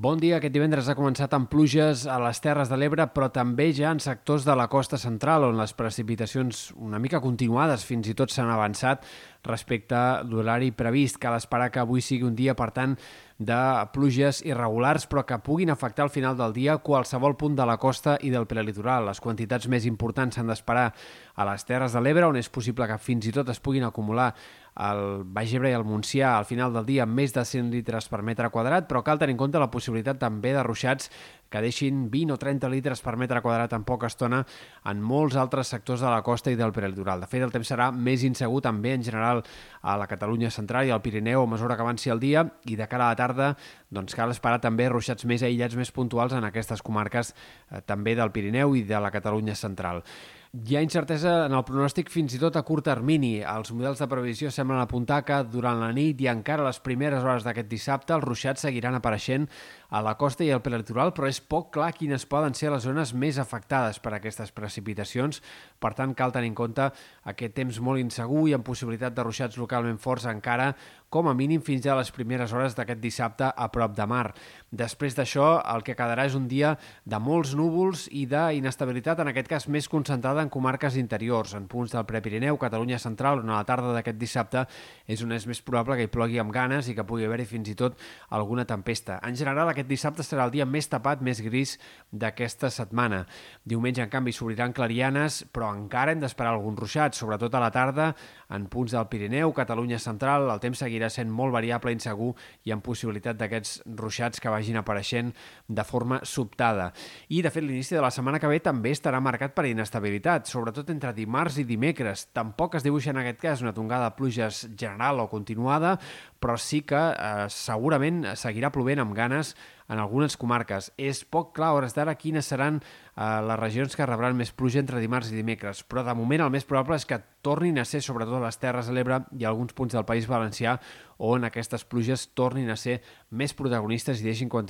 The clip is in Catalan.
Bon dia. Aquest divendres ha començat amb pluges a les Terres de l'Ebre, però també ja en sectors de la costa central, on les precipitacions una mica continuades fins i tot s'han avançat respecte a l'horari previst. Cal esperar que avui sigui un dia, per tant, de pluges irregulars, però que puguin afectar al final del dia qualsevol punt de la costa i del prelitoral. Les quantitats més importants s'han d'esperar a les Terres de l'Ebre, on és possible que fins i tot es puguin acumular al Baix Ebre i al Montsià al final del dia més de 100 litres per metre quadrat, però cal tenir en compte la possibilitat també de ruixats que deixin 20 o 30 litres per metre quadrat en poca estona en molts altres sectors de la costa i del prelitoral. De fet, el temps serà més insegur també en general a la Catalunya central i al Pirineu a mesura que avanci el dia i de cara a la tarda doncs cal esperar també ruixats més aïllats, més puntuals en aquestes comarques eh, també del Pirineu i de la Catalunya central. Hi ha incertesa en el pronòstic fins i tot a curt termini. Els models de previsió semblen apuntar que durant la nit i encara les primeres hores d'aquest dissabte els ruixats seguiran apareixent a la costa i al prelitoral, però és poc clar quines poden ser les zones més afectades per aquestes precipitacions. Per tant, cal tenir en compte aquest temps molt insegur i amb possibilitat de ruixats localment forts encara, com a mínim fins a les primeres hores d'aquest dissabte a prop de mar. Després d'això, el que quedarà és un dia de molts núvols i d'inestabilitat, en aquest cas més concentrada en comarques interiors, en punts del Prepirineu, Catalunya central, on a la tarda d'aquest dissabte és on és més probable que hi plogui amb ganes i que pugui haver-hi fins i tot alguna tempesta. En general, aquest dissabte serà el dia més tapat, més gris d'aquesta setmana. Diumenge, en canvi, s'obriran clarianes, però encara hem d'esperar alguns ruixats, sobretot a la tarda, en punts del Pirineu, Catalunya central, el temps seguirà sent molt variable, insegur i amb possibilitat d'aquests ruixats que vagin apareixent de forma sobtada. I, de fet, l'inici de la setmana que ve també estarà marcat per inestabilitat sobretot entre dimarts i dimecres. Tampoc es dibuixa en aquest cas una tongada de pluges general o continuada, però sí que eh, segurament seguirà plovent amb ganes en algunes comarques. És poc clar a hores d'ara quines seran eh, les regions que rebran més pluja entre dimarts i dimecres, però de moment el més probable és que tornin a ser, sobretot a les Terres de l'Ebre i alguns punts del País Valencià, on aquestes pluges tornin a ser més protagonistes i deixin quantitat